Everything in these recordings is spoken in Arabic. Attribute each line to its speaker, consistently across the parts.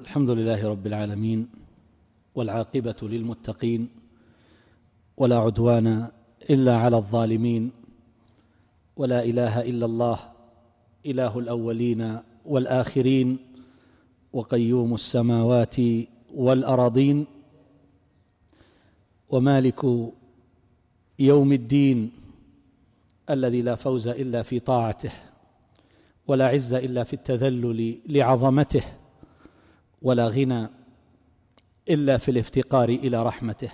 Speaker 1: الحمد لله رب العالمين والعاقبة للمتقين ولا عدوان إلا على الظالمين ولا إله إلا الله إله الأولين والآخرين وقيوم السماوات والأراضين ومالك يوم الدين الذي لا فوز إلا في طاعته ولا عز إلا في التذلل لعظمته ولا غنى إلا في الافتقار إلى رحمته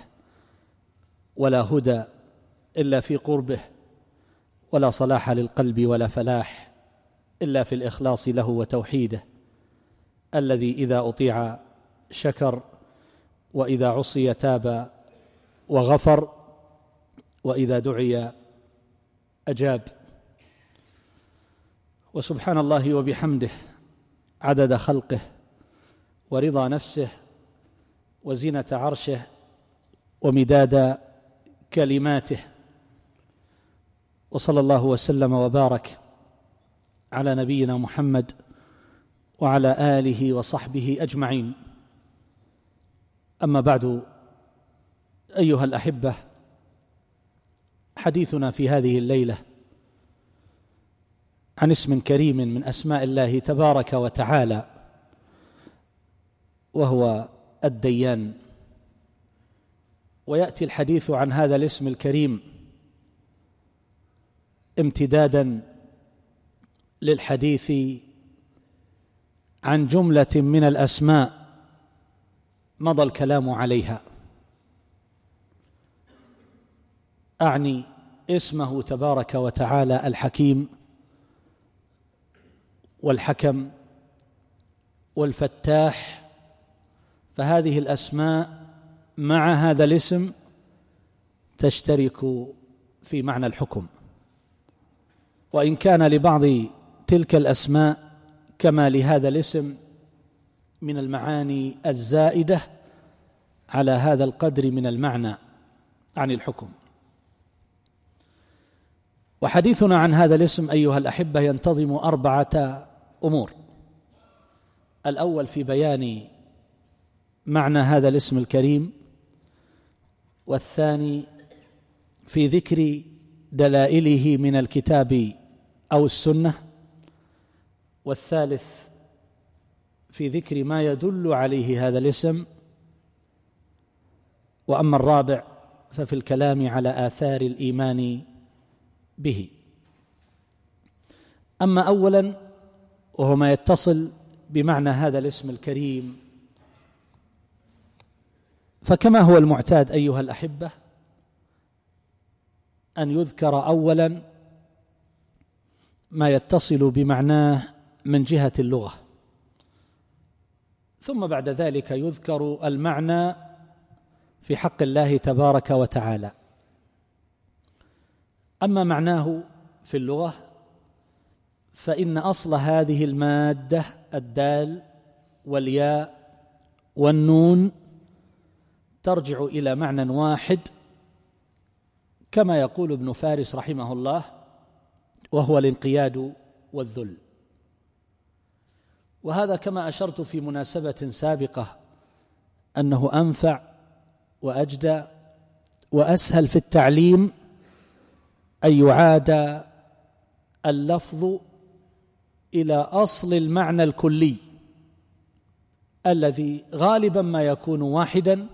Speaker 1: ولا هدى إلا في قربه ولا صلاح للقلب ولا فلاح إلا في الإخلاص له وتوحيده الذي إذا أطيع شكر وإذا عصي تاب وغفر وإذا دعي أجاب. وسبحان الله وبحمده عدد خلقه ورضا نفسه وزنه عرشه ومداد كلماته. وصلى الله وسلم وبارك على نبينا محمد وعلى آله وصحبه أجمعين. أما بعد أيها الأحبة حديثنا في هذه الليلة عن اسم كريم من أسماء الله تبارك وتعالى. وهو الديان. ويأتي الحديث عن هذا الاسم الكريم امتدادا للحديث عن جملة من الأسماء مضى الكلام عليها. أعني اسمه تبارك وتعالى الحكيم والحكم والفتاح فهذه الأسماء مع هذا الاسم تشترك في معنى الحكم. وإن كان لبعض تلك الأسماء كما لهذا الاسم من المعاني الزائدة على هذا القدر من المعنى عن الحكم. وحديثنا عن هذا الاسم أيها الأحبة ينتظم أربعة أمور. الأول في بيان معنى هذا الاسم الكريم. والثاني في ذكر دلائله من الكتاب أو السنة. والثالث في ذكر ما يدل عليه هذا الاسم. وأما الرابع ففي الكلام على آثار الإيمان به. أما اولا وهو ما يتصل بمعنى هذا الاسم الكريم فكما هو المعتاد أيها الأحبة أن يذكر اولا ما يتصل بمعناه من جهة اللغة ثم بعد ذلك يذكر المعنى في حق الله تبارك وتعالى. أما معناه في اللغة فإن أصل هذه المادة الدال والياء والنون ترجع إلى معنى واحد كما يقول ابن فارس رحمه الله وهو الانقياد والذل. وهذا كما أشرت في مناسبة سابقة أنه أنفع وأجدى وأسهل في التعليم أن يعاد اللفظ إلى أصل المعنى الكلي الذي غالبا ما يكون واحدا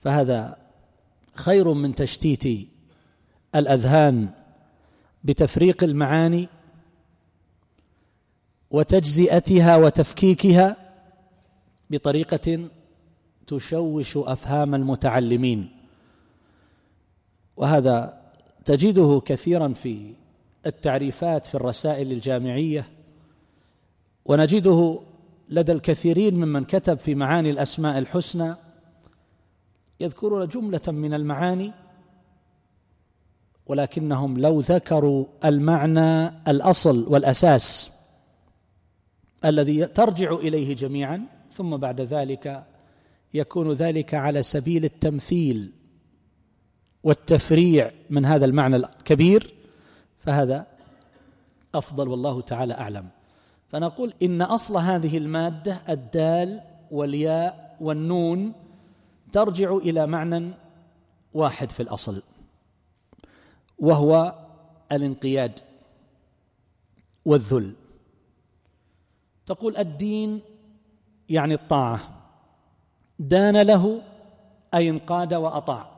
Speaker 1: فهذا خير من تشتيت الأذهان بتفريق المعاني وتجزئتها وتفكيكها بطريقة تشوش أفهام المتعلمين. وهذا تجده كثيرا في التعريفات في الرسائل الجامعية ونجده لدى الكثيرين ممن كتب في معاني الأسماء الحسنى يذكرون جملة من المعاني ولكنهم لو ذكروا المعنى الأصل والأساس الذي ترجع إليه جميعا ثم بعد ذلك يكون ذلك على سبيل التمثيل والتفريع من هذا المعنى الكبير فهذا أفضل والله تعالى أعلم. فنقول إن أصل هذه المادة الدال والياء والنون ترجع إلى معنى واحد في الأصل وهو الانقياد والذل. تقول الدين يعني الطاعة. دان له أي انقاد وأطاع.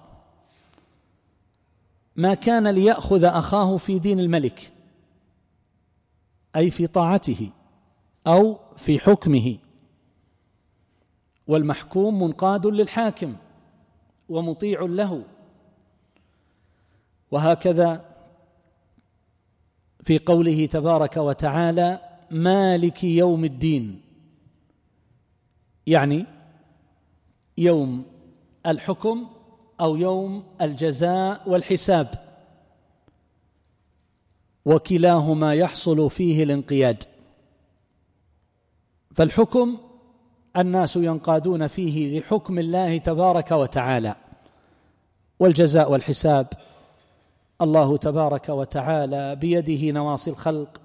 Speaker 1: ما كان ليأخذ أخاه في دين الملك أي في طاعته أو في حكمه. والمحكوم منقاد للحاكم ومطيع له. وهكذا في قوله تبارك وتعالى مالك يوم الدين يعني يوم الحكم أو يوم الجزاء والحساب. وكلاهما يحصل فيه الانقياد. فالحكم الناس ينقادون فيه لحكم الله تبارك وتعالى. والجزاء والحساب الله تبارك وتعالى بيده نواصي الخلق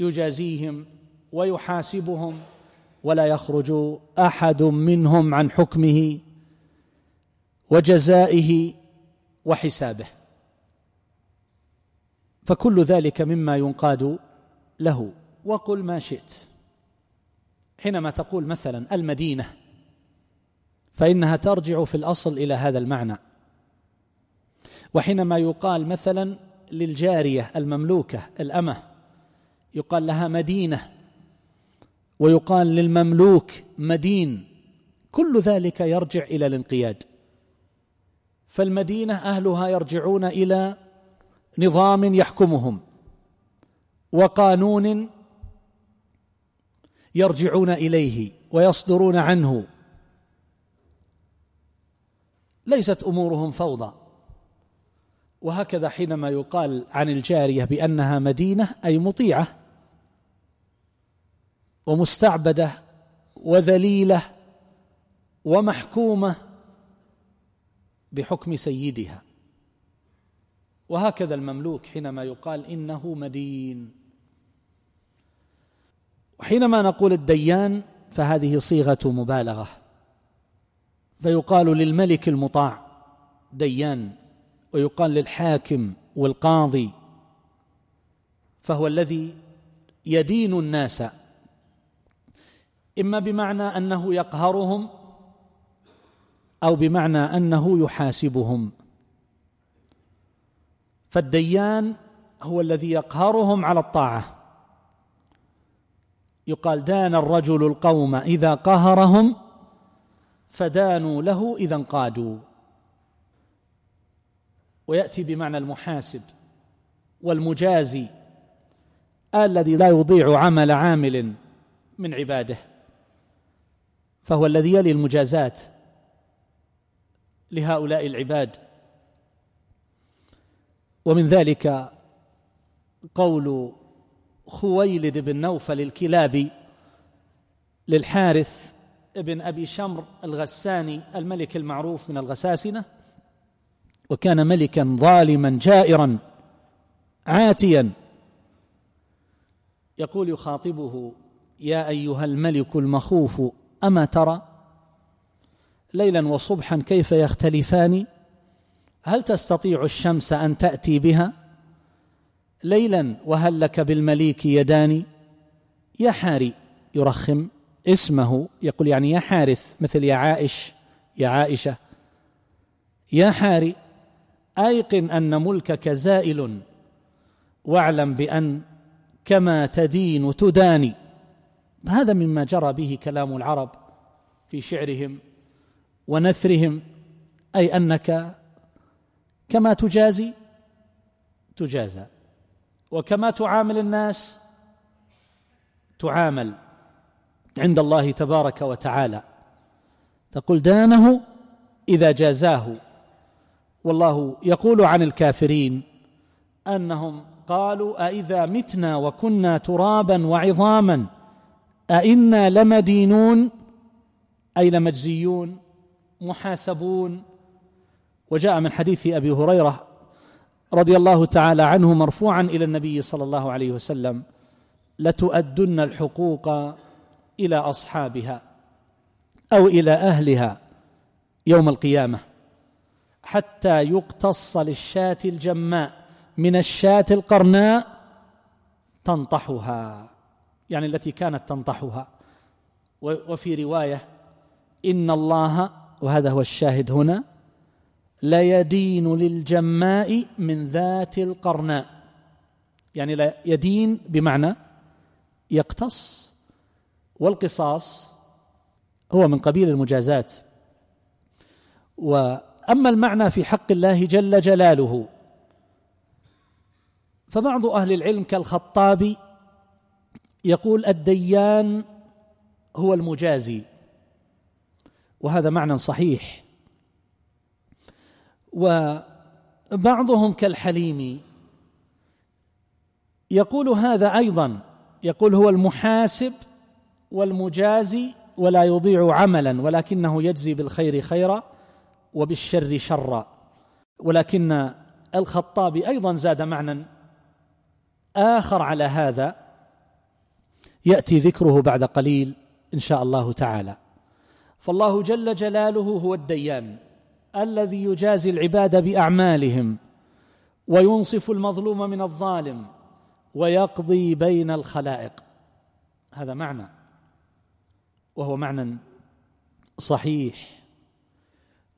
Speaker 1: يجازيهم ويحاسبهم ولا يخرج أحد منهم عن حكمه وجزائه وحسابه. فكل ذلك مما ينقاد له وقل ما شئت. حينما تقول مثلا المدينة فإنها ترجع في الأصل إلى هذا المعنى. وحينما يقال مثلا للجارية المملوكة الأمة يقال لها مدينة ويقال للمملوك مدين كل ذلك يرجع إلى الانقياد. فالمدينة أهلها يرجعون إلى نظام يحكمهم وقانون يرجعون إليه ويصدرون عنه. ليست أمورهم فوضى. وهكذا حينما يقال عن الجارية بأنها مدينة أي مطيعة ومستعبدة وذليلة ومحكومة بحكم سيدها. وهكذا المملوك حينما يقال إنه مدين. وحينما نقول الديان فهذه صيغة مبالغة. فيقال للملك المطاع ديان ويقال للحاكم والقاضي فهو الذي يدين الناس. إما بمعنى أنه يقهرهم أو بمعنى أنه يحاسبهم. فالديان هو الذي يقهرهم على الطاعة. يقال دان الرجل القوم إذا قهرهم فدانوا له إذا انقادوا. ويأتي بمعنى المحاسب والمجازي الذي لا يضيع عمل عامل من عباده فهو الذي يلي المجازات لهؤلاء العباد. ومن ذلك قول خويلد بن نوفل الكلابي للحارث ابن أبي شمر الغساني الملك المعروف من الغساسنة وكان ملكا ظالما جائرا عاتيا. يقول يخاطبه يا أيها الملك المخوف أما ترى؟ ليلا وصبحا كيف يختلفان؟ هل تستطيع الشمس أن تأتي بها؟ ليلا وهل لك بالمليك يدان يا حاري يرخم اسمه يقول يعني يا حارث مثل يا عائش يا عائشة. يا حاري أيقن أن ملكك زائل واعلم بأن كما تدين تداني. هذا مما جرى به كلام العرب في شعرهم ونثرهم أي أنك كما تجازي تجازى. وكما تعامل الناس تعامل عند الله تبارك وتعالى. تقول دانه إذا جازاه. والله يقول عن الكافرين أنهم قالوا أإذا متنا وكنا ترابا وعظاما أئنا لمدينون أي لمجزيون محاسبون. وجاء من حديث أبي هريرة رضي الله تعالى عنه مرفوعا إلى النبي صلى الله عليه وسلم لتؤدن الحقوق إلى أصحابها أو إلى أهلها يوم القيامة حتى يقتص للشاة الجماء من الشاة القرناء تنطحها يعني التي كانت تنطحها. وفي رواية إن الله وهذا هو الشاهد هنا ليدين للجماء من ذات القرناء. يعني يدين بمعنى يقتص والقصاص هو من قبيل المجازات. وأما المعنى في حق الله جل جلاله فبعض أهل العلم كالخطابي يقول الديان هو المجازي وهذا معنى صحيح. وبعضهم كالحليمي يقول هذا أيضا يقول هو المحاسب والمجازي ولا يضيع عملا ولكنه يجزي بالخير خيرا وبالشر شرا. ولكن الخطابي أيضا زاد معنى آخر على هذا. يأتي ذكره بعد قليل إن شاء الله تعالى. فالله جل جلاله هو الديان. الذي يجازي العباد بأعمالهم وينصف المظلوم من الظالم ويقضي بين الخلائق. هذا معنى وهو معنى صحيح.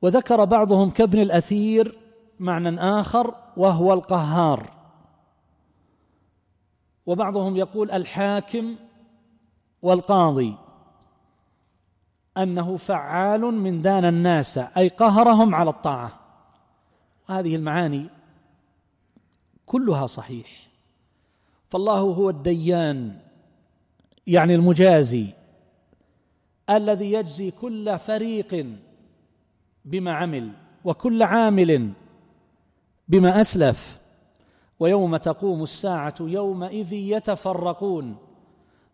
Speaker 1: وذكر بعضهم كابن الأثير معنى آخر وهو القهار. وبعضهم يقول الحاكم والقاضي. أنه فعال من دان الناس أي قهرهم على الطاعة. هذه المعاني كلها صحيح. فالله هو الديان يعني المجازي الذي يجزي كل فريق بما عمل وكل عامل بما أسلف. ويوم تقوم الساعة يومئذ يتفرقون.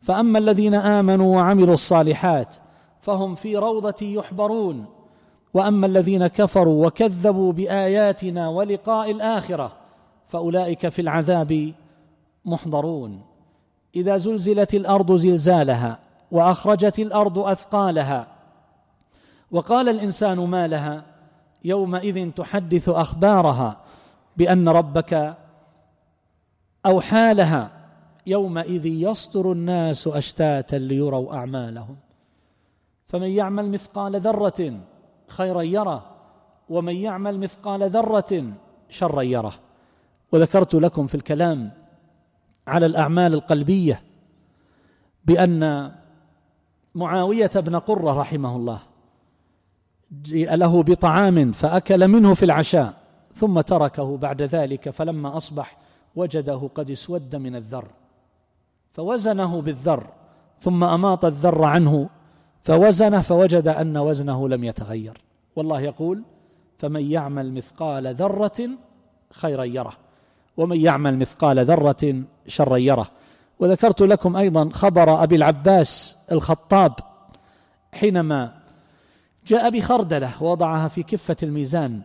Speaker 1: فأما الذين آمنوا وعملوا الصالحات فهم في روضة يحبرون. وأما الذين كفروا وكذبوا بآياتنا ولقاء الآخرة فأولئك في العذاب محضرون. إذا زلزلت الأرض زلزالها وأخرجت الأرض أثقالها وقال الإنسان ما لها؟ يومئذ تحدث أخبارها بأن ربك أوحى لها يومئذ يصدر الناس أشتاتا ليروا أعمالهم. فمن يعمل مثقال ذرة خيرا يره ومن يعمل مثقال ذرة شرا يره. وذكرت لكم في الكلام على الأعمال القلبية بأن معاوية بن قرة رحمه الله جيء له بطعام فأكل منه في العشاء ثم تركه بعد ذلك فلما أصبح وجده قد اسود من الذر فوزنه بالذر ثم أماط الذر عنه فوزنه فوجد أن وزنه لم يتغير. والله يقول فمن يعمل مثقال ذرة خيرا يره ومن يعمل مثقال ذرة شرا يره. وذكرت لكم أيضا خبر أبي العباس الخطاب حينما جاء بخردلة ووضعها في كفة الميزان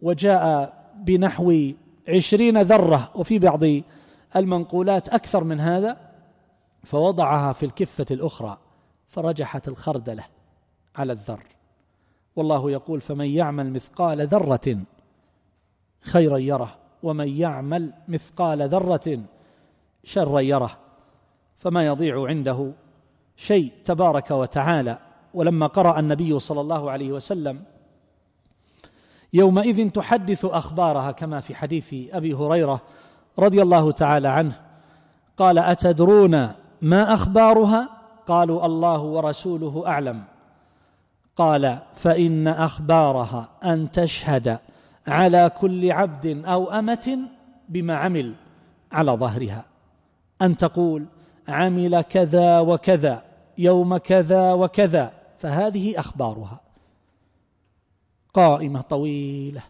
Speaker 1: وجاء بنحو عشرين ذرة وفي بعض المنقولات أكثر من هذا فوضعها في الكفة الأخرى. فرجحت الخردلة على الذر. والله يقول فمن يعمل مثقال ذرة خيرا يره ومن يعمل مثقال ذرة شرا يره. فما يضيع عنده شيء تبارك وتعالى. ولما قرأ النبي صلى الله عليه وسلم يومئذ تحدث أخبارها كما في حديث أبي هريرة رضي الله تعالى عنه قال أتدرون ما أخبارها؟ قالوا الله ورسوله أعلم. قال فإن أخبارها أن تشهد على كل عبد أو أمة بما عمل على ظهرها. أن تقول عمل كذا وكذا يوم كذا وكذا فهذه أخبارها. قائمة طويلة.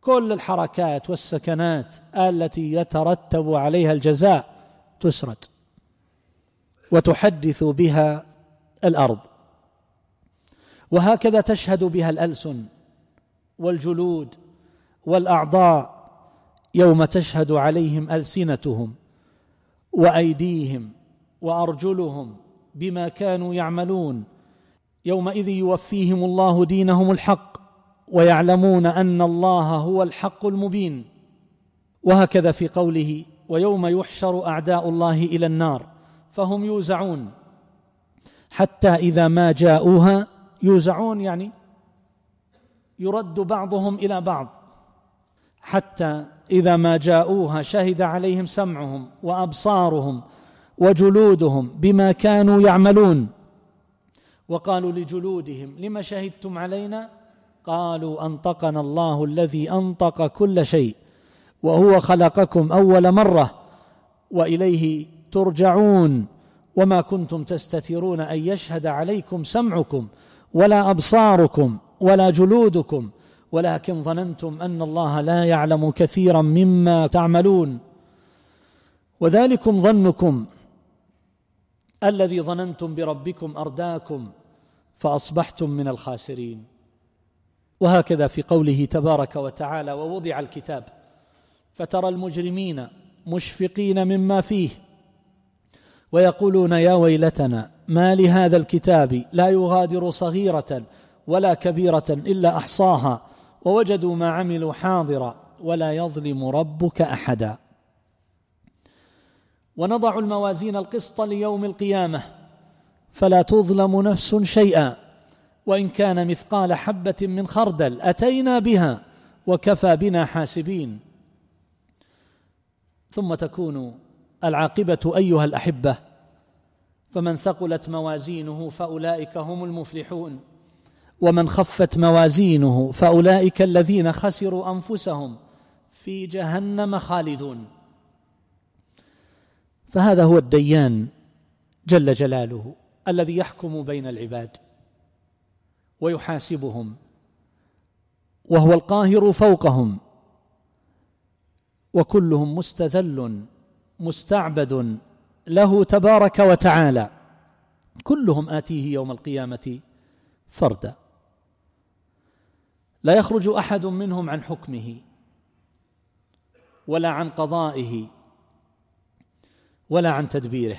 Speaker 1: كل الحركات والسكنات التي يترتب عليها الجزاء تسرد. وتحدث بها الأرض. وهكذا تشهد بها الألسن والجلود والأعضاء يوم تشهد عليهم ألسنتهم وأيديهم وأرجلهم بما كانوا يعملون. يومئذ يوفيهم الله دينهم الحق ويعلمون أن الله هو الحق المبين. وهكذا في قوله ويوم يحشر أعداء الله إلى النار. فهم يوزعون. حتى إذا ما جاءوها يوزعون يعني يرد بعضهم إلى بعض. حتى إذا ما جاءوها شهد عليهم سمعهم وأبصارهم وجلودهم بما كانوا يعملون. وقالوا لجلودهم لم شهدتم علينا؟ قالوا أنطقنا الله الذي أنطق كل شيء وهو خلقكم أول مرة وإليه ترجعون وما كنتم تستترون أن يشهد عليكم سمعكم ولا أبصاركم ولا جلودكم ولكن ظننتم أن الله لا يعلم كثيرا مما تعملون. وذلكم ظنكم الذي ظننتم بربكم أرداكم فأصبحتم من الخاسرين. وهكذا في قوله تبارك وتعالى ووضع الكتاب فترى المجرمين مشفقين مما فيه ويقولون يا ويلتنا ما لهذا الكتاب لا يغادر صغيرة ولا كبيرة إلا أحصاها ووجدوا ما عملوا حاضرا ولا يظلم ربك أحدا. ونضع الموازين القسط ليوم القيامة. فلا تظلم نفس شيئا. وإن كان مثقال حبة من خردل أتينا بها وكفى بنا حاسبين. ثم تكون العاقبة أيها الأحبة فمن ثقلت موازينه فأولئك هم المفلحون ومن خفت موازينه فأولئك الذين خسروا أنفسهم في جهنم خالدون. فهذا هو الديان جل جلاله الذي يحكم بين العباد ويحاسبهم وهو القاهر فوقهم وكلهم مستذل مستعبد له تبارك وتعالى. كلهم آتيه يوم القيامة فردا. لا يخرج أحد منهم عن حكمه ولا عن قضائه ولا عن تدبيره.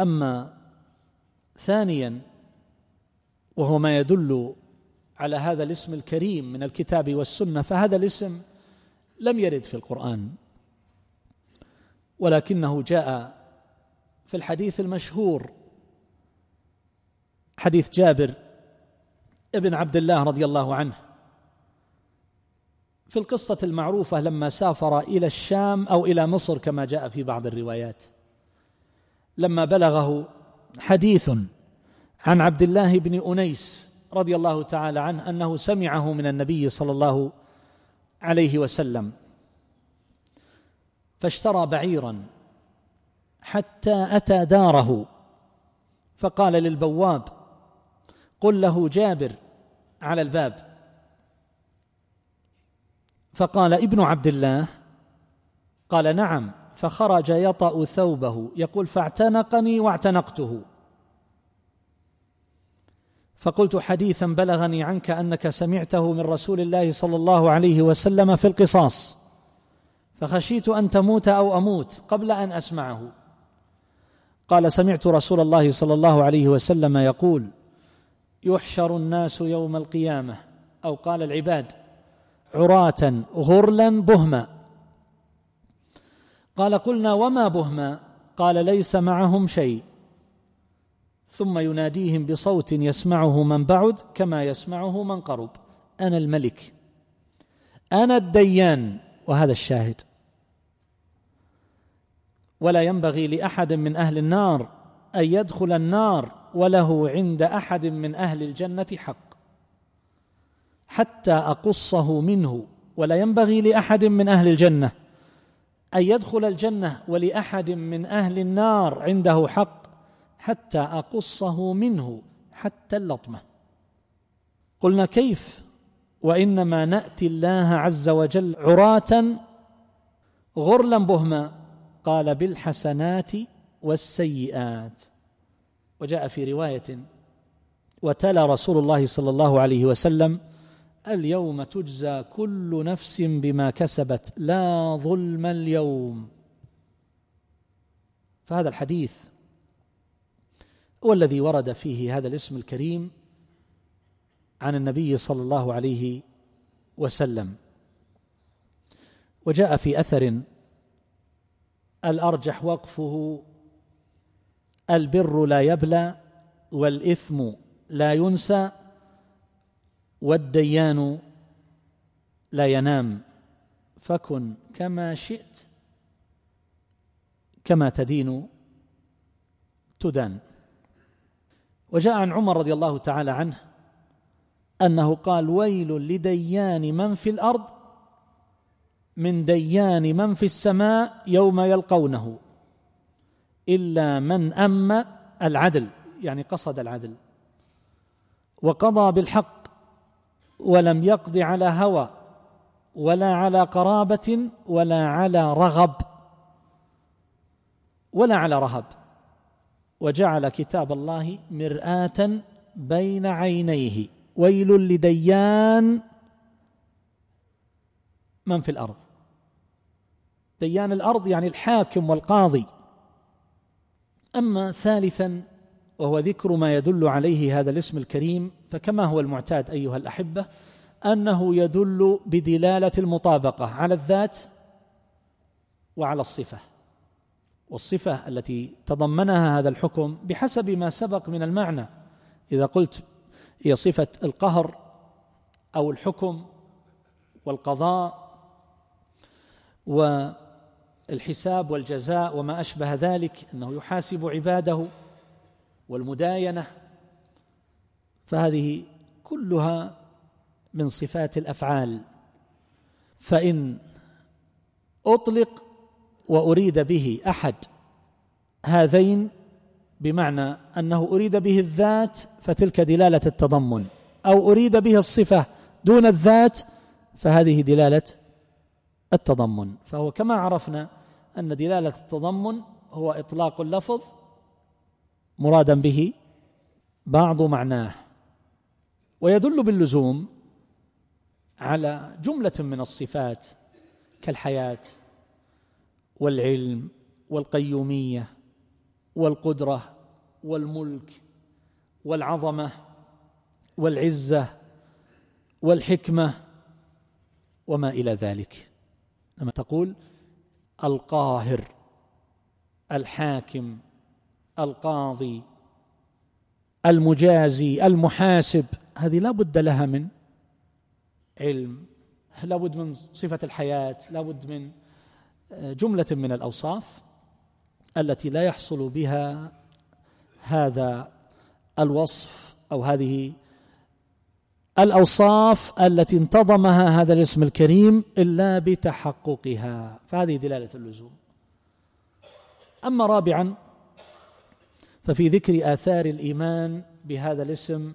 Speaker 1: أما ثانيا وهو ما يدل على هذا الاسم الكريم من الكتاب والسنة فهذا الاسم لم يرد في القرآن. ولكنه جاء في الحديث المشهور حديث جابر ابن عبد الله رضي الله عنه. في القصة المعروفة لما سافر إلى الشام أو إلى مصر كما جاء في بعض الروايات لما بلغه حديث عن عبد الله بن أنيس رضي الله تعالى عنه أنه سمعه من النبي صلى الله عليه وسلم. فاشترى بعيرا حتى أتى داره. فقال للبواب قل له جابر على الباب. فقال ابن عبد الله؟ قال نعم. فخرج يطأ ثوبه يقول فاعتنقني واعتنقته. فقلت حديثا بلغني عنك أنك سمعته من رسول الله صلى الله عليه وسلم في القصاص. فخشيت أن تموت أو أموت قبل أن أسمعه. قال سمعت رسول الله صلى الله عليه وسلم يقول يحشر الناس يوم القيامة. أو قال العباد عراة غرلا بهما. قال قلنا وما بهما؟ قال ليس معهم شيء. ثم يناديهم بصوت يسمعه من بعد كما يسمعه من قرب. أنا الملك. أنا الديان. وهذا الشاهد. ولا ينبغي لأحد من أهل النار أن يدخل النار وله عند أحد من أهل الجنة حق. حتى أقصه منه ولا ينبغي لأحد من أهل الجنة أن يدخل الجنة ولأحد من أهل النار عنده حق حتى أقصه منه حتى اللطمة. قلنا كيف؟ وإنما نأتي الله عز وجل عراة غرلا بهما. قال بالحسنات والسيئات. وجاء في رواية وتلا رسول الله صلى الله عليه وسلم اليوم تجزى كل نفس بما كسبت لا ظلم اليوم. فهذا الحديث هو الذي ورد فيه هذا الاسم الكريم عن النبي صلى الله عليه وسلم. وجاء في أثر الأرجح وقفه البر لا يبلى والإثم لا ينسى والديان لا ينام. فكن كما شئت كما تدين تدان. وجاء عن عمر رضي الله تعالى عنه أنه قال ويل لديان من في الأرض من ديان من في السماء يوم يلقونه إلا من أم العدل يعني قصد العدل وقضى بالحق ولم يقض على هوى ولا على قرابة ولا على رغب ولا على رهب وجعل كتاب الله مرآة بين عينيه ويل لديان من في الأرض. ديان الأرض يعني الحاكم والقاضي. أما ثالثا وهو ذكر ما يدل عليه هذا الاسم الكريم فكما هو المعتاد أيها الأحبة أنه يدل بدلالة المطابقة على الذات وعلى الصفة. والصفة التي تضمنها هذا الحكم بحسب ما سبق من المعنى. إذا قلت هي صفة القهر أو الحكم والقضاء والحساب والجزاء وما أشبه ذلك إنه يحاسب عباده والمداينة فهذه كلها من صفات الأفعال. فإن أطلق وأريد به أحد هذين بمعنى أنه أريد به الذات فتلك دلالة التضمن. أو أريد به الصفة دون الذات فهذه دلالة التضمن. فهو كما عرفنا أن دلالة التضمن هو إطلاق اللفظ مرادا به بعض معناه ويدل باللزوم على جملة من الصفات كالحياة والعلم والقيومية والقدرة والملك والعظمة والعزة والحكمة وما إلى ذلك. لما تقول القاهر الحاكم القاضي المجازي المحاسب هذه لا بد لها من علم لا بد من صفة الحياة لا بد من آه، جملة من الأوصاف التي لا يحصل بها هذا الوصف أو هذه الأوصاف التي انتظمها هذا الاسم الكريم إلا بتحققها. فهذه دلالة اللزوم. أما رابعا ففي ذكر آثار الإيمان بهذا الاسم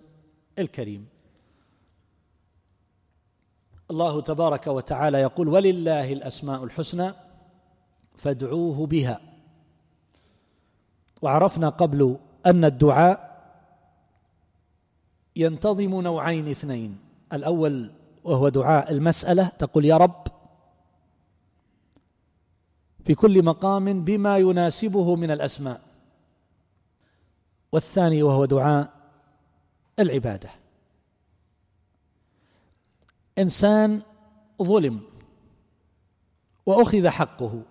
Speaker 1: الكريم. الله تبارك وتعالى يقول ولله الأسماء الحسنى فادعوه بها. وعرفنا قبل أن الدعاء ينتظم نوعين اثنين. الأول وهو دعاء المسألة تقول يا رب في كل مقام بما يناسبه من الأسماء. والثاني وهو دعاء العبادة. إنسان ظلم وأخذ حقه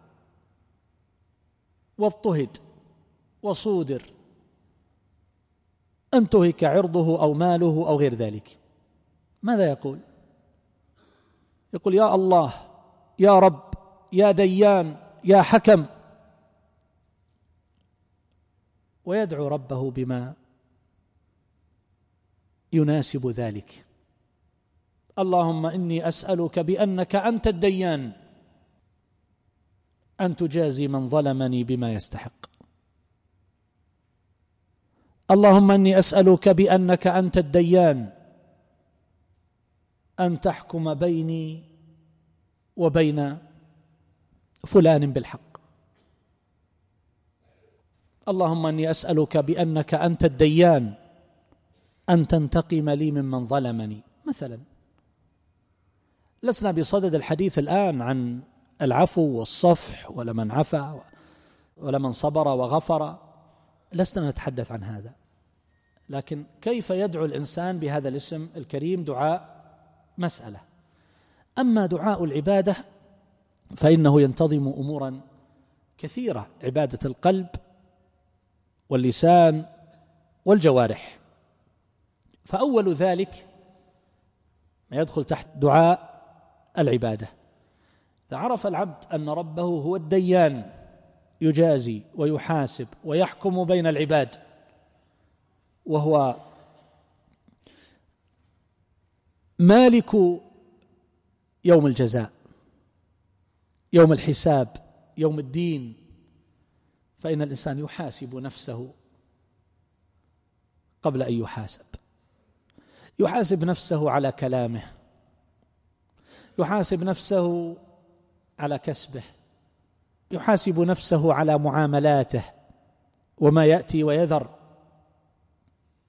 Speaker 1: واضطهد وصودر انتهك عرضه أو ماله أو غير ذلك. ماذا يقول؟ يقول يا الله يا رب يا ديان يا حكم. ويدعو ربه بما يناسب ذلك. اللهم إني أسألك بأنك أنت الديان أن تجازي من ظلمني بما يستحق. اللهم إني أسألك بأنك أنت الديان أن تحكم بيني وبين فلان بالحق. اللهم إني أسألك بأنك أنت الديان أن تنتقم لي ممن ظلمني. مثلا لسنا بصدد الحديث الآن عن العفو والصفح ولمن عفا ولمن صبر وغفر. لسنا نتحدث عن هذا. لكن كيف يدعو الإنسان بهذا الاسم الكريم دعاء مسألة؟ أما دعاء العبادة فإنه ينتظم أمورا كثيرة عبادة القلب واللسان والجوارح. فأول ذلك ما يدخل تحت دعاء العبادة. إذا عرف العبد أن ربه هو الديان يجازي ويحاسب ويحكم بين العباد. وهو مالك يوم الجزاء يوم الحساب يوم الدين. فإن الإنسان يحاسب نفسه قبل أن يحاسب. يحاسب نفسه على كلامه. يحاسب نفسه على كسبه. يحاسب نفسه على معاملاته وما يأتي ويذر.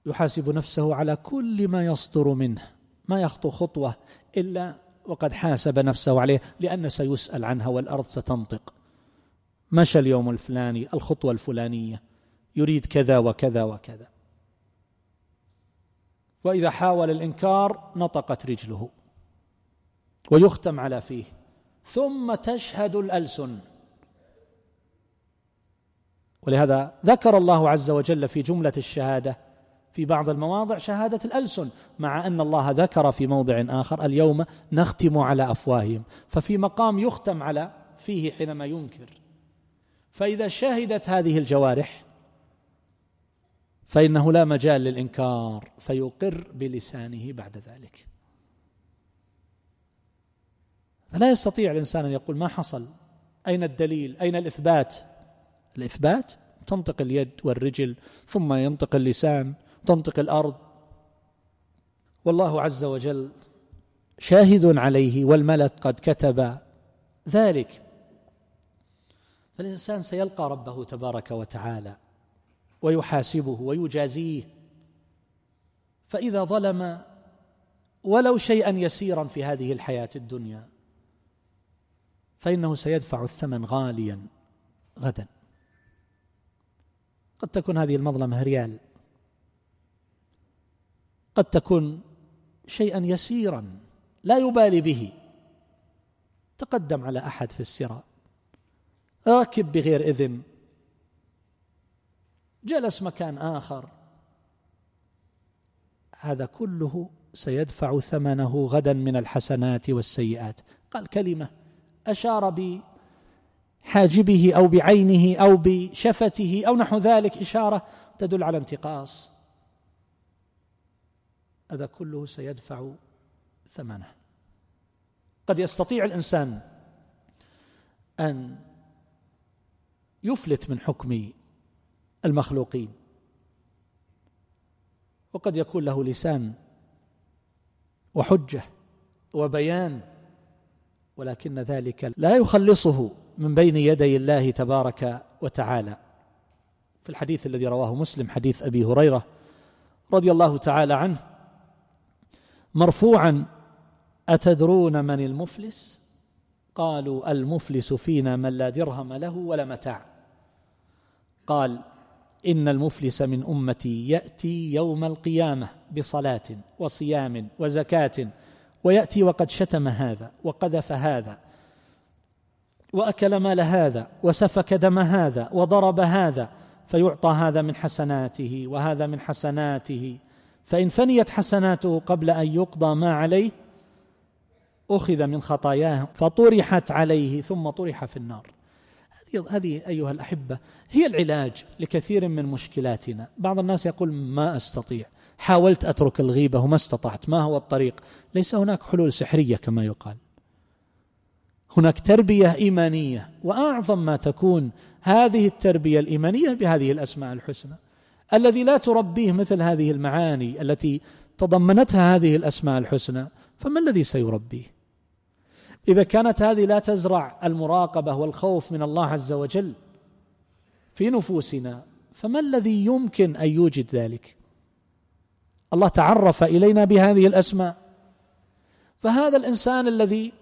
Speaker 1: يحاسب نفسه على كل ما يصدر منه ما يخطو خطوة إلا وقد حاسب نفسه عليه لأن سيسأل عنها والأرض ستنطق. مشى اليوم الفلاني الخطوة الفلانية يريد كذا وكذا وكذا. واذا حاول الإنكار نطقت رجله ويختم على فيه. ثم تشهد الألسن. ولهذا ذكر الله عز وجل في جملة الشهادة في بعض المواضع شهادة الألسن مع أن الله ذكر في موضع آخر اليوم نختم على أفواههم ففي مقام يختم على فيه حينما ينكر. فإذا شهدت هذه الجوارح فإنه لا مجال للإنكار فيقر بلسانه بعد ذلك. فلا يستطيع الإنسان أن يقول ما حصل أين الدليل أين الإثبات؟ الإثبات تنطق اليد والرجل ثم ينطق اللسان تنطق الأرض. والله عز وجل شاهد عليه والملك قد كتب ذلك. فالإنسان سيلقى ربه تبارك وتعالى ويحاسبه ويجازيه. فإذا ظلم ولو شيئا يسيرا في هذه الحياة الدنيا فإنه سيدفع الثمن غاليا غدا. قد تكون هذه المظلمة ريال. قد تكون شيئا يسيرا لا يبالي به. تقدم على أحد في السراء. راكب بغير إذن. جلس مكان آخر. هذا كله سيدفع ثمنه غدا من الحسنات والسيئات. قال كلمة أشار حاجبه أو بعينه أو بشفته أو نحو ذلك إشارة تدل على انتقاص. هذا كله سيدفع ثمنه. قد يستطيع الإنسان أن يفلت من حكم المخلوقين وقد يكون له لسان وحجة وبيان ولكن ذلك لا يخلصه من بين يدي الله تبارك وتعالى. في الحديث الذي رواه مسلم حديث أبي هريرة رضي الله تعالى عنه مرفوعا أتدرون من المفلس؟ قالوا المفلس فينا من لا درهم له ولا متاع. قال إن المفلس من أمتي يأتي يوم القيامة بصلاة وصيام وزكاة ويأتي وقد شتم هذا وقذف هذا. وأكل مال هذا وسفك دم هذا وضرب هذا فيعطى هذا من حسناته وهذا من حسناته. فإن فنيت حسناته قبل أن يقضى ما عليه أخذ من خطاياه فطرحت عليه ثم طرح في النار. هذه أيها الأحبة هي العلاج لكثير من مشكلاتنا. بعض الناس يقول ما أستطيع. حاولت أترك الغيبة وما استطعت. ما هو الطريق؟ ليس هناك حلول سحرية كما يقال. هناك تربية إيمانية وأعظم ما تكون هذه التربية الإيمانية بهذه الأسماء الحسنى. الذي لا تربيه مثل هذه المعاني التي تضمنتها هذه الأسماء الحسنى فما الذي سيربيه؟ إذا كانت هذه لا تزرع المراقبة والخوف من الله عز وجل في نفوسنا فما الذي يمكن أن يوجد ذلك؟ الله تعرف إلينا بهذه الأسماء. فهذا الإنسان الذي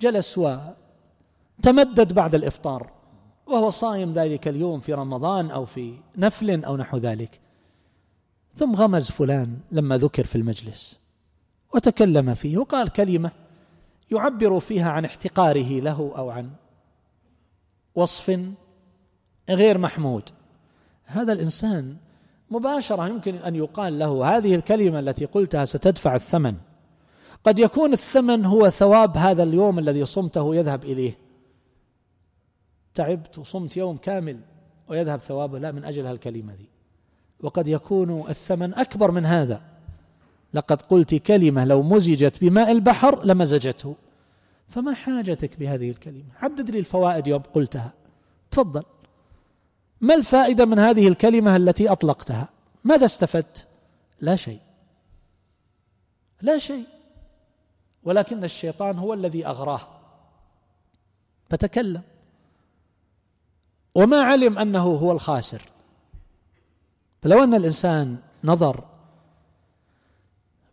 Speaker 1: جلس وتمدد بعد الإفطار وهو صائم ذلك اليوم في رمضان أو في نفل أو نحو ذلك. ثم غمز فلان لما ذكر في المجلس وتكلم فيه وقال كلمة يعبر فيها عن احتقاره له أو عن وصف غير محمود. هذا الإنسان مباشرة يمكن أن يقال له هذه الكلمة التي قلتها ستدفع الثمن. قد يكون الثمن هو ثواب هذا اليوم الذي صمته يذهب إليه. تعبت وصمت يوم كامل ويذهب ثوابه لا من أجل هالكلمة دي. وقد يكون الثمن أكبر من هذا. لقد قلت كلمة لو مزجت بماء البحر لمزجته. فما حاجتك بهذه الكلمة؟ حدد لي الفوائد يوم قلتها. تفضل. ما الفائدة من هذه الكلمة التي أطلقتها؟ ماذا استفدت؟ لا شيء. لا شيء. ولكن الشيطان هو الذي أغراه. فتكلم. وما علم أنه هو الخاسر. فلو أن الإنسان نظر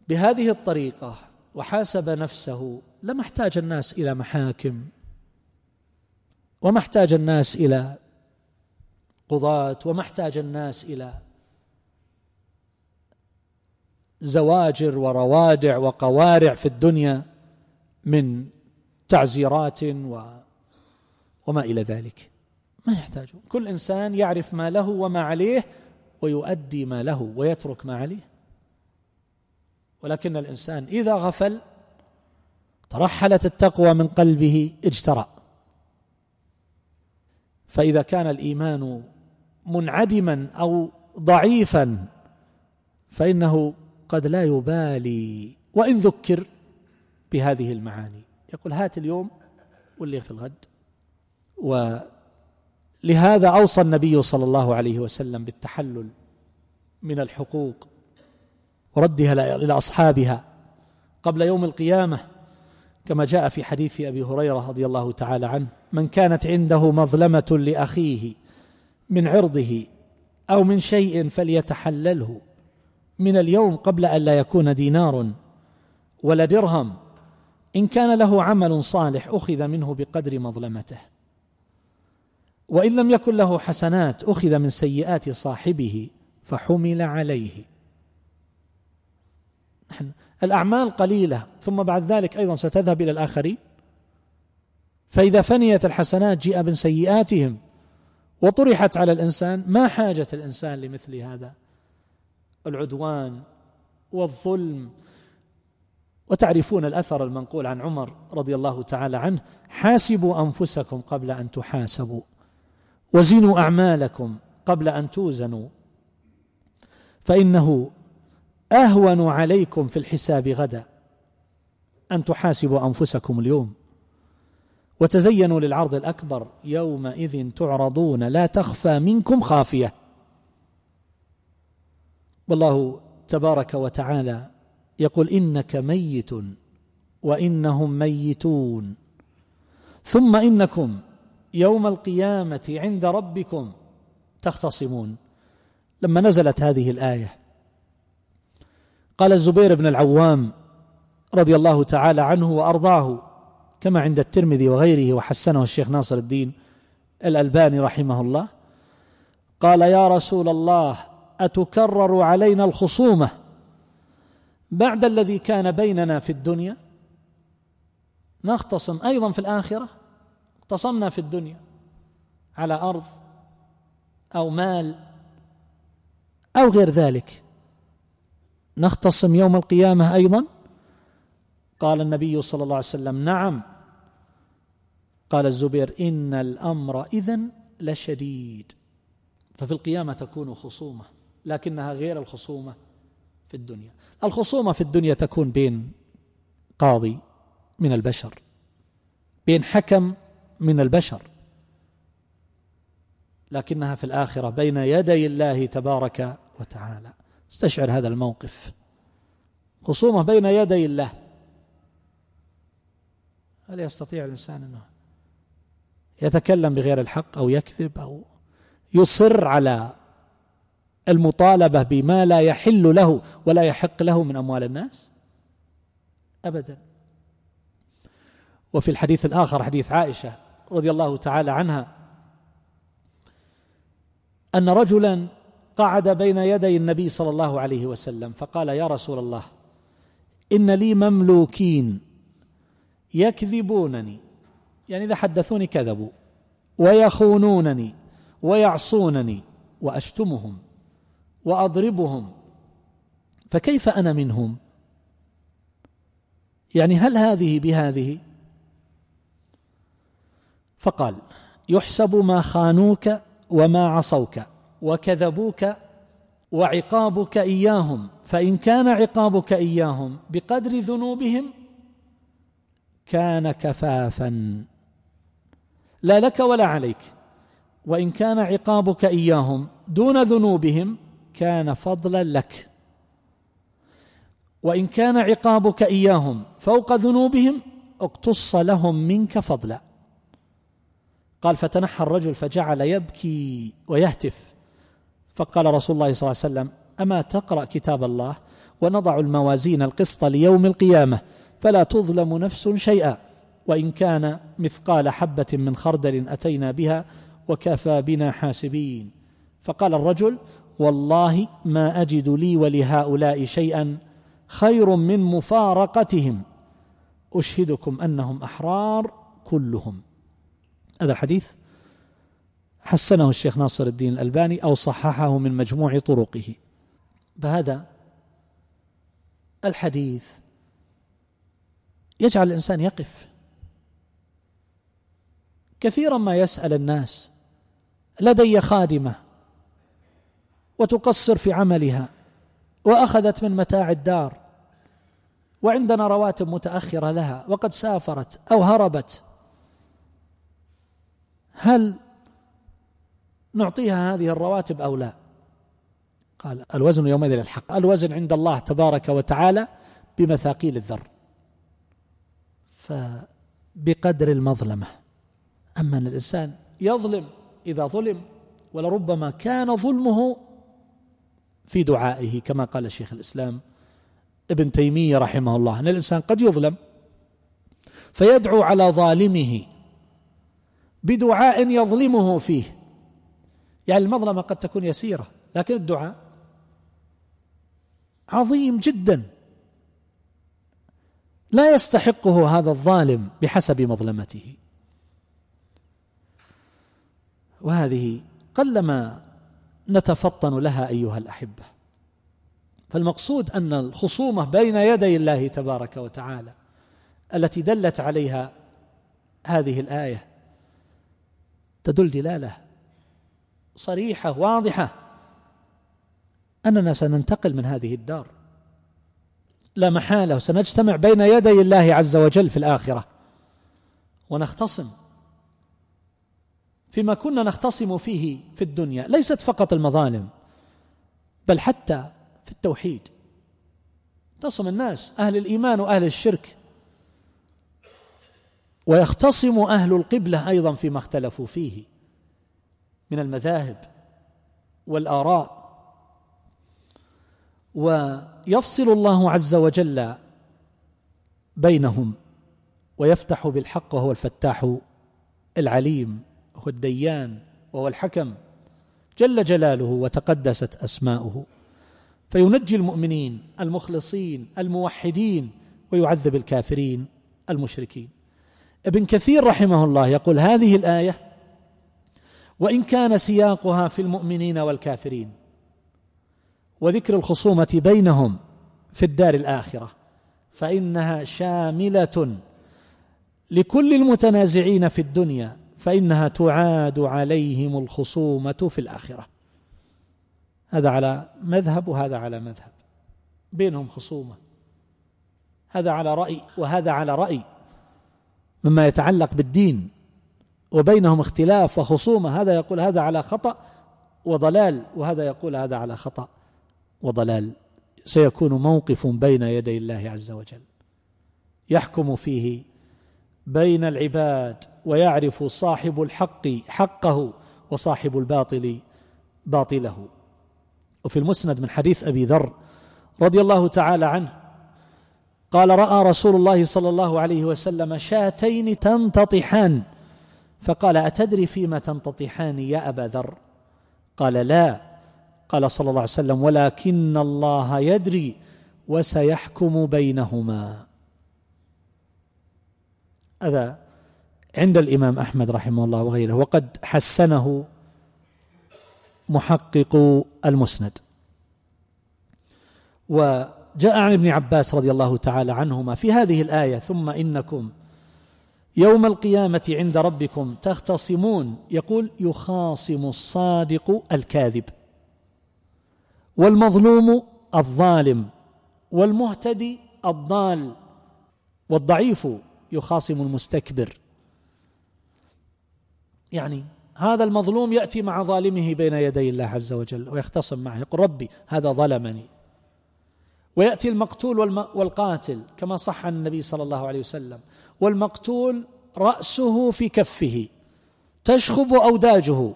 Speaker 1: بهذه الطريقة وحاسب نفسه لما احتاج الناس إلى محاكم وما احتاج الناس إلى قضاة وما احتاج الناس إلى زواجر وروادع وقوارع في الدنيا من تعزيرات و وما إلى ذلك. ما يحتاج. كل إنسان يعرف ما له وما عليه ويؤدي ما له ويترك ما عليه. ولكن الإنسان إذا غفل ترحلت التقوى من قلبه اجترأ. فإذا كان الإيمان منعدما أو ضعيفا فإنه قد لا يبالي وإن ذكر بهذه المعاني. يقول هات اليوم واللي في الغد. ولهذا أوصى النبي صلى الله عليه وسلم بالتحلل من الحقوق وردها لأصحابها قبل يوم القيامة كما جاء في حديث أبي هريرة رضي الله تعالى عنه من كانت عنده مظلمة لأخيه من عرضه أو من شيء فليتحلله. من اليوم قبل أن لا يكون دينار ولا درهم إن كان له عمل صالح أخذ منه بقدر مظلمته. وإن لم يكن له حسنات أخذ من سيئات صاحبه فحمل عليه. نحن الأعمال قليلة ثم بعد ذلك أيضا ستذهب إلى الآخرين. فإذا فنيت الحسنات جيء من سيئاتهم وطرحت على الإنسان ما حاجة الإنسان لمثل هذا؟ العدوان والظلم. وتعرفون الأثر المنقول عن عمر رضي الله تعالى عنه. حاسبوا أنفسكم قبل أن تحاسبوا. وزنوا أعمالكم قبل أن توزنوا. فإنه أهون عليكم في الحساب غدا أن تحاسبوا أنفسكم اليوم. وتزينوا للعرض الأكبر يومئذ تعرضون. لا تخفى منكم خافية. والله تبارك وتعالى يقول إنك ميت وإنهم ميتون. ثم إنكم يوم القيامة عند ربكم تختصمون. لما نزلت هذه الآية قال الزبير بن العوام رضي الله تعالى عنه وأرضاه كما عند الترمذي وغيره وحسنه الشيخ ناصر الدين الألباني رحمه الله قال يا رسول الله أتكرر علينا الخصومة بعد الذي كان بيننا في الدنيا؟ نختصم أيضا في الآخرة اختصمنا في الدنيا على أرض أو مال أو غير ذلك. نختصم يوم القيامة أيضا؟ قال النبي صلى الله عليه وسلم نعم. قال الزبير إن الأمر إذن لشديد. ففي القيامة تكون خصومة. لكنها غير الخصومة في الدنيا. الخصومة في الدنيا تكون بين قاضي من البشر بين حكم من البشر. لكنها في الآخرة بين يدي الله تبارك وتعالى. استشعر هذا الموقف. خصومة بين يدي الله. هل يستطيع الإنسان أنه يتكلم بغير الحق أو يكذب أو يصر على المطالبة بما لا يحل له ولا يحق له من أموال الناس؟ أبدا. وفي الحديث الآخر حديث عائشة رضي الله تعالى عنها أن رجلا قعد بين يدي النبي صلى الله عليه وسلم فقال يا رسول الله إن لي مملوكين يكذبونني. يعني إذا حدثوني كذبوا ويخونونني ويعصونني وأشتمهم. وأضربهم. فكيف أنا منهم؟ يعني هل هذه بهذه؟ فقال يحسب ما خانوك وما عصوك وكذبوك وعقابك إياهم فإن كان عقابك إياهم بقدر ذنوبهم كان كفافا. لا لك ولا عليك. وإن كان عقابك إياهم دون ذنوبهم كان فضلا لك. وإن كان عقابك إياهم فوق ذنوبهم اقتص لهم منك فضلا. قال فتنحى الرجل فجعل يبكي ويهتف. فقال رسول الله صلى الله عليه وسلم أما تقرأ كتاب الله ونضع الموازين القسط ليوم القيامة فلا تظلم نفس شيئا وإن كان مثقال حبة من خردل أتينا بها وكفى بنا حاسبين. فقال الرجل والله ما أجد لي ولهؤلاء شيئا خير من مفارقتهم. أشهدكم أنهم أحرار كلهم. هذا الحديث حسنه الشيخ ناصر الدين الألباني أو صححه من مجموع طرقه. فهذا الحديث يجعل الإنسان يقف. كثيرا ما يسأل الناس لدي خادمة وتقصر في عملها وأخذت من متاع الدار. وعندنا رواتب متأخرة لها وقد سافرت أو هربت. هل نعطيها هذه الرواتب أو لا؟ قال الوزن يومئذ الحق. الوزن عند الله تبارك وتعالى بمثاقيل الذر. فبقدر المظلمة. أما إن الإنسان يظلم إذا ظلم ولربما كان ظلمه في دعائه كما قال شيخ الإسلام ابن تيمية رحمه الله أن الإنسان قد يظلم فيدعو على ظالمه بدعاء يظلمه فيه. يعني المظلمة قد تكون يسيرة لكن الدعاء عظيم جدا. لا يستحقه هذا الظالم بحسب مظلمته. وهذه قلما نتفطن لها أيها الأحبة. فالمقصود أن الخصومة بين يدي الله تبارك وتعالى التي دلت عليها هذه الآية تدل دلالة صريحة واضحة أننا سننتقل من هذه الدار. لا محالة سنجتمع بين يدي الله عز وجل في الآخرة. ونختصم فيما كنا نختصم فيه في الدنيا ليست فقط المظالم بل حتى في التوحيد. تصم الناس أهل الإيمان وأهل الشرك. ويختصم أهل القبلة أيضا فيما اختلفوا فيه من المذاهب والآراء. ويفصل الله عز وجل بينهم ويفتح بالحق وهو الفتاح العليم. هو الديان وهو الحكم. جل جلاله وتقدست أسماؤه. فينجي المؤمنين المخلصين الموحدين ويعذب الكافرين المشركين. ابن كثير رحمه الله يقول هذه الآية وإن كان سياقها في المؤمنين والكافرين وذكر الخصومة بينهم في الدار الآخرة فإنها شاملة لكل المتنازعين في الدنيا فإنها تعاد عليهم الخصومة في الآخرة. هذا على مذهب وهذا على مذهب. بينهم خصومة. هذا على رأي وهذا على رأي. مما يتعلق بالدين. وبينهم اختلاف وخصومة. هذا يقول هذا على خطأ وضلال. وهذا يقول هذا على خطأ وضلال. سيكون موقف بين يدي الله عز وجل. يحكم فيه بين العباد ويعرف صاحب الحق حقه وصاحب الباطل باطله. وفي المسند من حديث أبي ذر رضي الله تعالى عنه قال رأى رسول الله صلى الله عليه وسلم شاتين تنتطحان فقال أتدري فيما تنتطحان يا أبا ذر؟ قال لا قال صلى الله عليه وسلم ولكن الله يدري وسيحكم بينهما هذا عند الإمام أحمد رحمه الله وغيره وقد حسنه محقق المسند. وجاء عن ابن عباس رضي الله تعالى عنهما في هذه الآية ثم إنكم يوم القيامة عند ربكم تختصمون يقول يخاصم الصادق الكاذب والمظلوم الظالم والمهتدي الضال والضعيف يخاصم المستكبر. يعني هذا المظلوم يأتي مع ظالمه بين يدي الله عز وجل ويختصم معه يقول ربي هذا ظلمني. ويأتي المقتول والقاتل كما صح عن النبي صلى الله عليه وسلم. والمقتول رأسه في كفه تشخب أوداجه.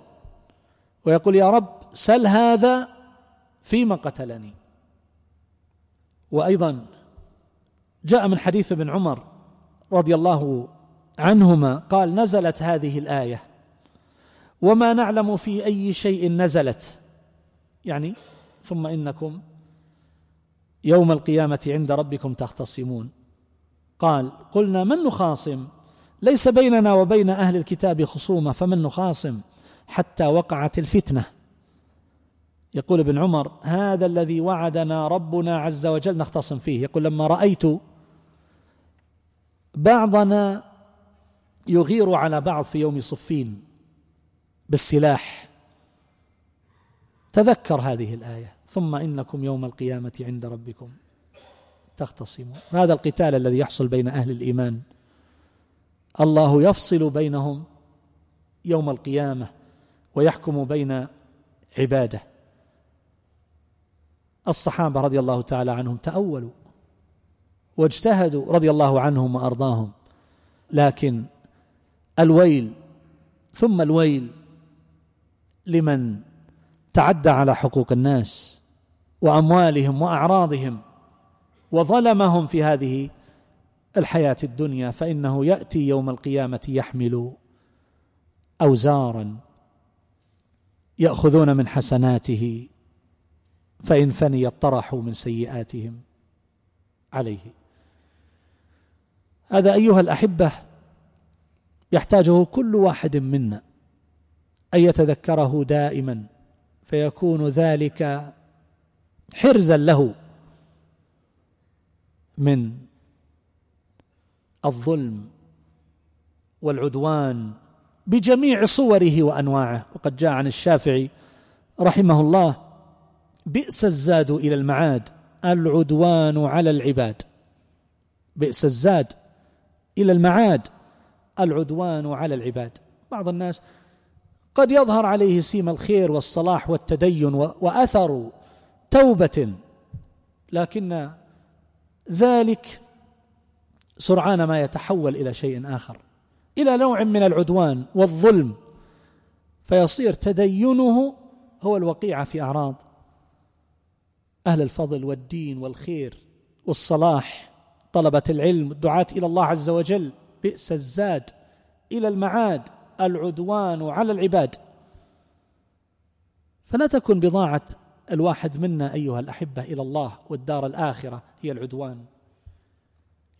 Speaker 1: ويقول يا رب سل هذا فيما قتلني. وأيضا جاء من حديث ابن عمر رضي الله عنهما قال نزلت هذه الآية. وما نعلم في أي شيء نزلت. يعني ثم إنكم يوم القيامة عند ربكم تختصمون. قال قلنا من نخاصم؟ ليس بيننا وبين أهل الكتاب خصومة فمن نخاصم؟ حتى وقعت الفتنة. يقول ابن عمر هذا الذي وعدنا ربنا عز وجل نختصم فيه. يقول لما رأيت بعضنا يغير على بعض في يوم صفين بالسلاح. تذكر هذه الآية. ثم إنكم يوم القيامة عند ربكم تختصمون. هذا القتال الذي يحصل بين أهل الإيمان. الله يفصل بينهم يوم القيامة ويحكم بين عباده. الصحابة رضي الله تعالى عنهم تأولوا. واجتهدوا رضي الله عنهم وأرضاهم. لكن الويل ثم الويل لمن تعدى على حقوق الناس وأموالهم وأعراضهم وظلمهم في هذه الحياة الدنيا فإنه يأتي يوم القيامة يحمل أوزارا يأخذون من حسناته فإن فنيت طرحوا من سيئاتهم عليه. هذا أيها الأحبة يحتاجه كل واحد منا أن يتذكره دائما فيكون ذلك حرزا له من الظلم والعدوان بجميع صوره وأنواعه. وقد جاء عن الشافعي رحمه الله بئس الزاد إلى المعاد العدوان على العباد. بئس الزاد إلى المعاد. العدوان على العباد. بعض الناس قد يظهر عليه سيم الخير والصلاح والتدين وأثر توبة. لكن ذلك سرعان ما يتحول إلى شيء آخر. إلى نوع من العدوان والظلم. فيصير تدينه هو الوقيعه في أعراض أهل الفضل والدين والخير والصلاح. طلبة العلم الدعاة إلى الله عز وجل. بئس الزاد إلى المعاد العدوان على العباد. فلا تكن بضاعة الواحد منا أيها الأحبة إلى الله والدار الآخرة هي العدوان.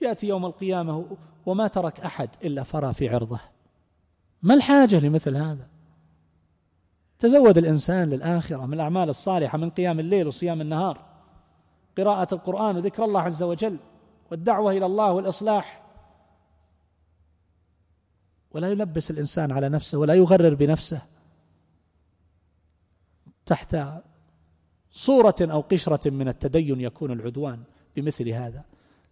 Speaker 1: يأتي يوم القيامة وما ترك أحد إلا فرى في عرضه. ما الحاجة لمثل هذا؟ تزود الإنسان للآخرة من الأعمال الصالحة من قيام الليل وصيام النهار. قراءة القرآن وذكر الله عز وجل. والدعوة إلى الله والإصلاح. ولا يلبس الإنسان على نفسه ولا يغرر بنفسه تحت صورة أو قشرة من التدين يكون العدوان بمثل هذا.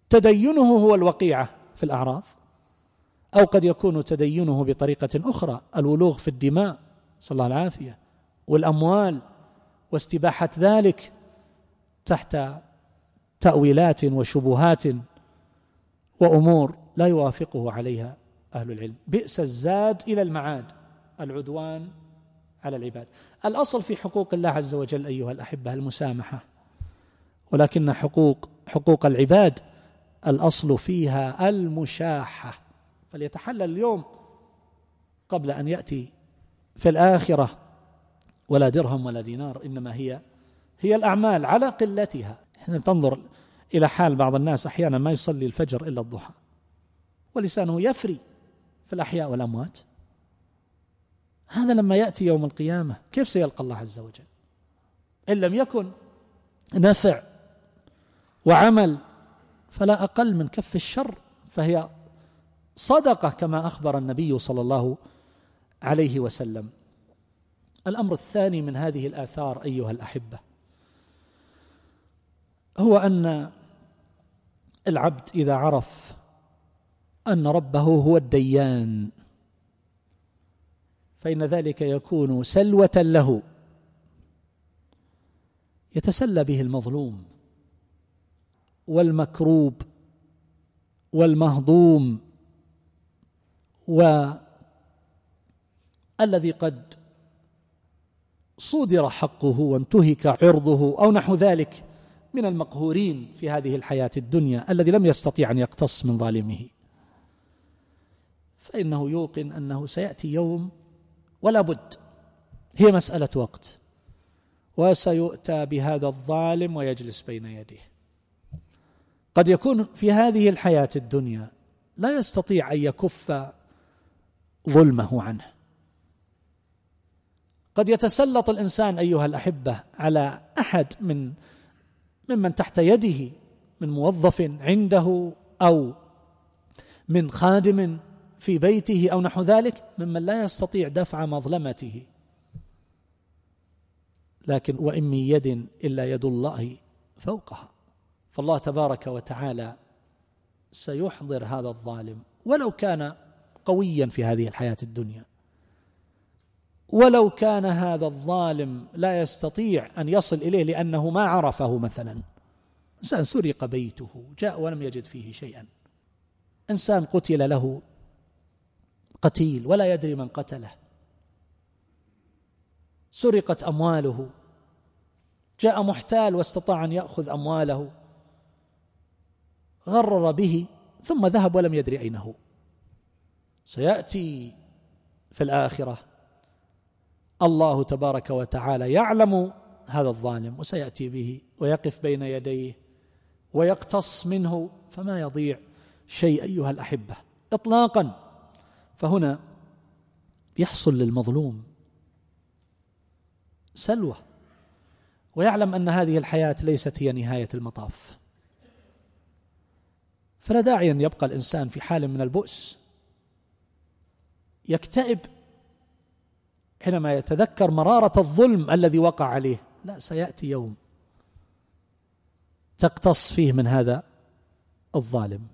Speaker 1: تدينه هو الوقيعة في الأعراض أو قد يكون تدينه بطريقة أخرى الولوغ في الدماء صلى الله العافيه والأموال واستباحة ذلك تحت تأويلات وشبهات وأمور لا يوافقه عليها أهل العلم. بئس الزاد إلى المعاد العدوان على العباد. الأصل في حقوق الله عز وجل أيها الأحبة المسامحة ولكن حقوق حقوق العباد الأصل فيها المشاحة. فليتحلل اليوم قبل أن يأتي في الآخرة ولا درهم ولا دينار إنما هي هي الأعمال على قلتها. إحنا تنظر إلى حال بعض الناس أحيانا ما يصلي الفجر إلا الضحى ولسانه يفري في الأحياء والأموات. هذا لما يأتي يوم القيامة كيف سيلقى الله عز وجل؟ إن لم يكن نفع وعمل فلا أقل من كف الشر فهي صدقة كما أخبر النبي صلى الله عليه وسلم. الأمر الثاني من هذه الآثار أيها الأحبة هو أن العبد إذا عرف أن ربه هو الديان فإن ذلك يكون سلوة له. يتسلى به المظلوم والمكروب والمهضوم والذي قد صودر حقه وانتهك عرضه أو نحو ذلك. من المقهورين في هذه الحياة الدنيا الذي لم يستطيع أن يقتص من ظالمه. فإنه يوقن أنه سيأتي يوم ولا بد هي مسألة وقت وسيؤتى بهذا الظالم ويجلس بين يديه. قد يكون في هذه الحياة الدنيا لا يستطيع أن يكف ظلمه عنه. قد يتسلط الإنسان أيها الأحبة على أحد من ممن تحت يده من موظف عنده أو من خادم في بيته أو نحو ذلك ممن لا يستطيع دفع مظلمته. لكن وإن من يد إلا يد الله فوقها. فالله تبارك وتعالى سيحضر هذا الظالم ولو كان قويا في هذه الحياة الدنيا. ولو كان هذا الظالم لا يستطيع أن يصل إليه لأنه ما عرفه مثلا. إنسان سرق بيته جاء ولم يجد فيه شيئا. إنسان قتل له قتيل ولا يدري من قتله. سرقت أمواله. جاء محتال واستطاع أن يأخذ أمواله. غرر به ثم ذهب ولم يدري اين هو سيأتي في الآخرة. الله تبارك وتعالى يعلم هذا الظالم وسيأتي به ويقف بين يديه ويقتص منه فما يضيع شيء أيها الأحبة. اطلاقا فهنا يحصل للمظلوم سلوى ويعلم أن هذه الحياة ليست هي نهاية المطاف. فلا داعي أن يبقى الإنسان في حال من البؤس. يكتئب حينما يتذكر مرارة الظلم الذي وقع عليه. لا سيأتي يوم تقتص فيه من هذا الظالم.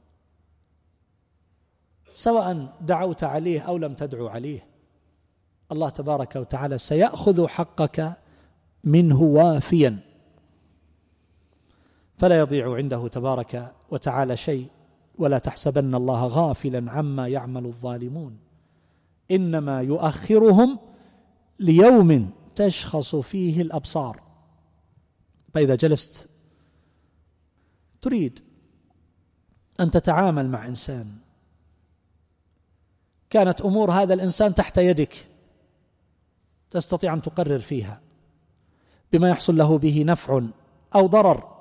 Speaker 1: سواء دعوت عليه أو لم تدعو عليه الله تبارك وتعالى سيأخذ حقك منه وافيا. فلا يضيع عنده تبارك وتعالى شيء ولا تحسبن الله غافلا عما يعمل الظالمون. إنما يؤخرهم ليوم تشخص فيه الأبصار. فإذا جلست تريد أن تتعامل مع إنسان. كانت أمور هذا الإنسان تحت يدك تستطيع أن تقرر فيها. بما يحصل له به نفع أو ضرر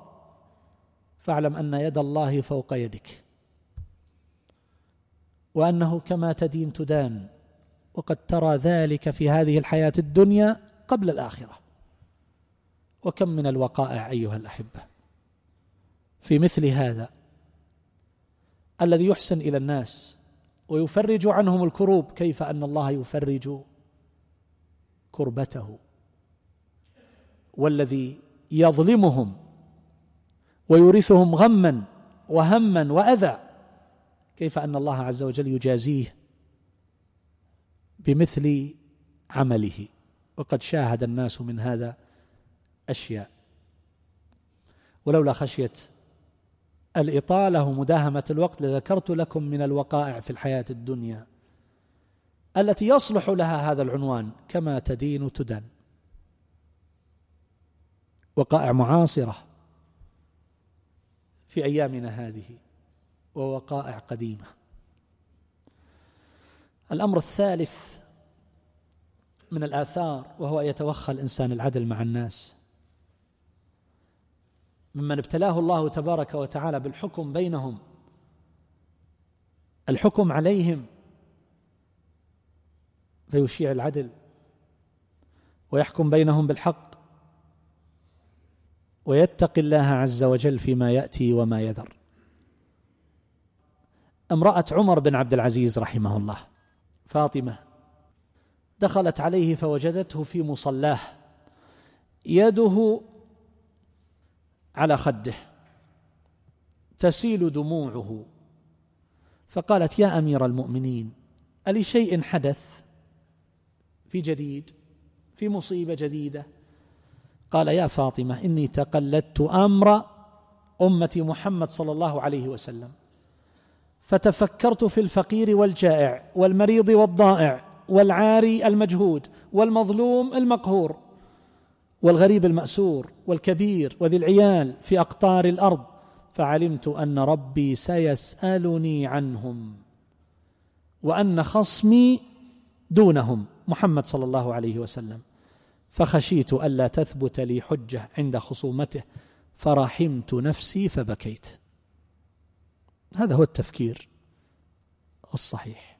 Speaker 1: فاعلم أن يد الله فوق يدك. وأنه كما تدين تدان. وقد ترى ذلك في هذه الحياة الدنيا قبل الآخرة. وكم من الوقائع أيها الأحبة. في مثل هذا الذي يحسن إلى الناس ويفرج عنهم الكروب كيف أن الله يفرج كربته. والذي يظلمهم ويورثهم غما وهما وأذى كيف أن الله عز وجل يجازيه بمثل عمله. وقد شاهد الناس من هذا أشياء. ولولا خشية الإطالة ومداهمة الوقت لذكرت لكم من الوقائع في الحياة الدنيا التي يصلح لها هذا العنوان كما تدين تدان. وقائع معاصرة في أيامنا هذه ووقائع قديمة. الأمر الثالث من الآثار وهو يتوخى الإنسان العدل مع الناس. ممن ابتلاه الله تبارك وتعالى بالحكم بينهم الحكم عليهم فيشيع العدل ويحكم بينهم بالحق ويتقي الله عز وجل فيما يأتي وما يذر. امرأة عمر بن عبد العزيز رحمه الله. فاطمة. دخلت عليه فوجدته في مصلاه يده على خده تسيل دموعه. فقالت يا أمير المؤمنين الي شيء حدث؟ في جديد في مصيبة جديدة. قال يا فاطمة إني تقلدت أمر أمة محمد صلى الله عليه وسلم. فتفكرت في الفقير والجائع والمريض والضائع والعاري المجهود والمظلوم المقهور والغريب المأسور والكبير وذي العيال في أقطار الأرض فعلمت أن ربي سيسألني عنهم وأن خصمي دونهم محمد صلى الله عليه وسلم. فخشيت ألا تثبت لي حجة عند خصومته فرحمت نفسي فبكيت. هذا هو التفكير الصحيح.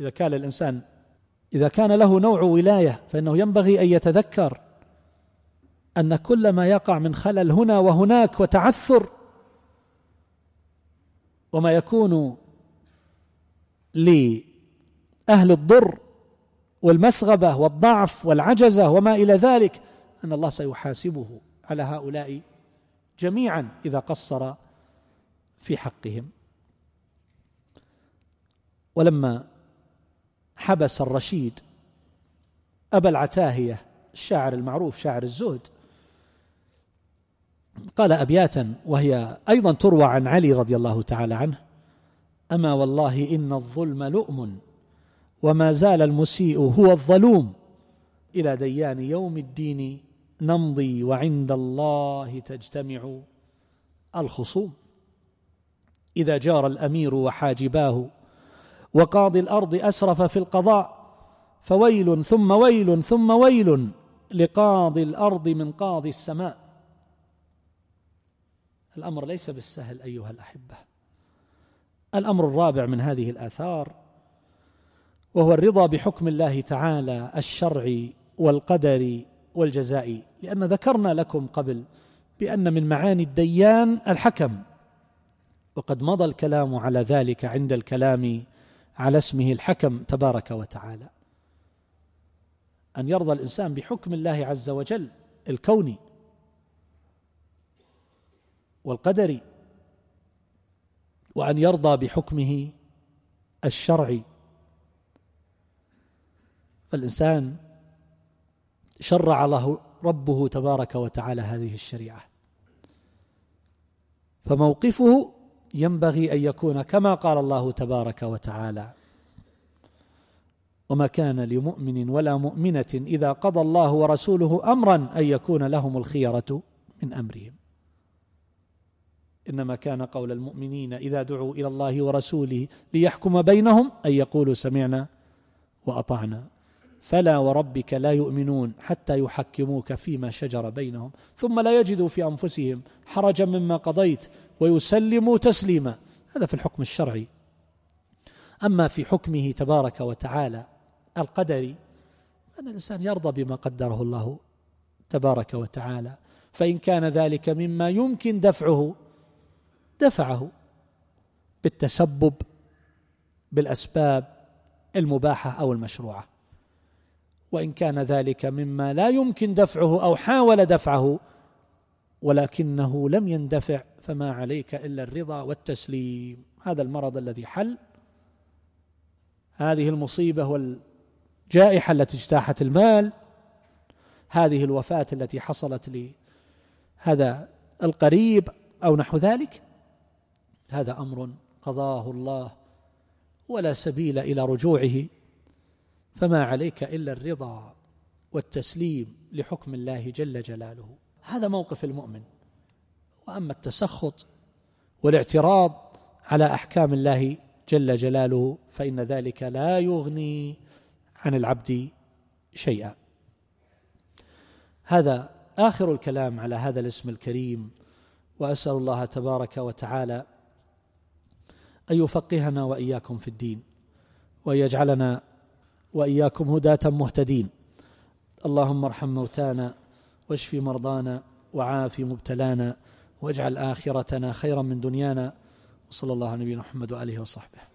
Speaker 1: إذا كان الإنسان إذا كان له نوع ولاية فإنه ينبغي أن يتذكر أن كل ما يقع من خلل هنا وهناك وتعثر وما يكون لأهل الضر والمسغبة والضعف والعجزة وما إلى ذلك أن الله سيحاسبه على هؤلاء جميعا إذا قصر في حقهم. ولما حبس الرشيد أبا العتاهية الشاعر المعروف شاعر الزهد قال أبياتا وهي أيضا تروى عن علي رضي الله تعالى عنه أما والله إن الظلم لؤم وما زال المسيء هو الظلوم إلى ديان يوم الدين نمضي وعند الله تجتمع الخصوم. إذا جار الأمير وحاجباه. وقاضي الأرض أسرف في القضاء فويل ثم ويل ثم ويل لقاضي الأرض من قاضي السماء. الأمر ليس بالسهل أيها الأحبة. الأمر الرابع من هذه الآثار وهو الرضا بحكم الله تعالى الشرعي والقدري والجزائي لأن ذكرنا لكم قبل بأن من معاني الديان الحكم. وقد مضى الكلام على ذلك عند الكلام على اسمه الحكم تبارك وتعالى. أن يرضى الإنسان بحكم الله عز وجل الكوني والقدري وأن يرضى بحكمه الشرعي فالإنسان شرع له ربه تبارك وتعالى هذه الشريعة. فموقفه ينبغي أن يكون كما قال الله تبارك وتعالى. وما كان لمؤمن ولا مؤمنة إذا قضى الله ورسوله أمرا أن يكون لهم الخيرة من أمرهم. إنما كان قول المؤمنين إذا دعوا إلى الله ورسوله ليحكم بينهم أن يقولوا سمعنا وأطعنا. فلا وربك لا يؤمنون حتى يحكموك فيما شجر بينهم ثم لا يجدوا في أنفسهم حرجا مما قضيت ويسلموا تسليما. هذا في الحكم الشرعي. أما في حكمه تبارك وتعالى القدري أن الإنسان يرضى بما قدره الله تبارك وتعالى فإن كان ذلك مما يمكن دفعه دفعه بالتسبب بالأسباب المباحة أو المشروعة. وإن كان ذلك مما لا يمكن دفعه أو حاول دفعه ولكنه لم يندفع فما عليك إلا الرضا والتسليم. هذا المرض الذي حل. هذه المصيبة والجائحة التي اجتاحت المال هذه الوفاة التي حصلت لهذا القريب أو نحو ذلك هذا أمر قضاه الله ولا سبيل إلى رجوعه. فما عليك إلا الرضا والتسليم لحكم الله جل جلاله. هذا موقف المؤمن. وأما التسخط والاعتراض على أحكام الله جل جلاله فإن ذلك لا يغني عن العبد شيئا. هذا آخر الكلام على هذا الاسم الكريم. وأسأل الله تبارك وتعالى أن يفقهنا وإياكم في الدين وأن يجعلنا وإياكم هداة مهتدين. اللهم ارحم موتانا واشف مرضانا وعاف مبتلانا واجعل آخرتنا خيرا من دنيانا. وصلى الله على نبينا محمد وآله وصحبه.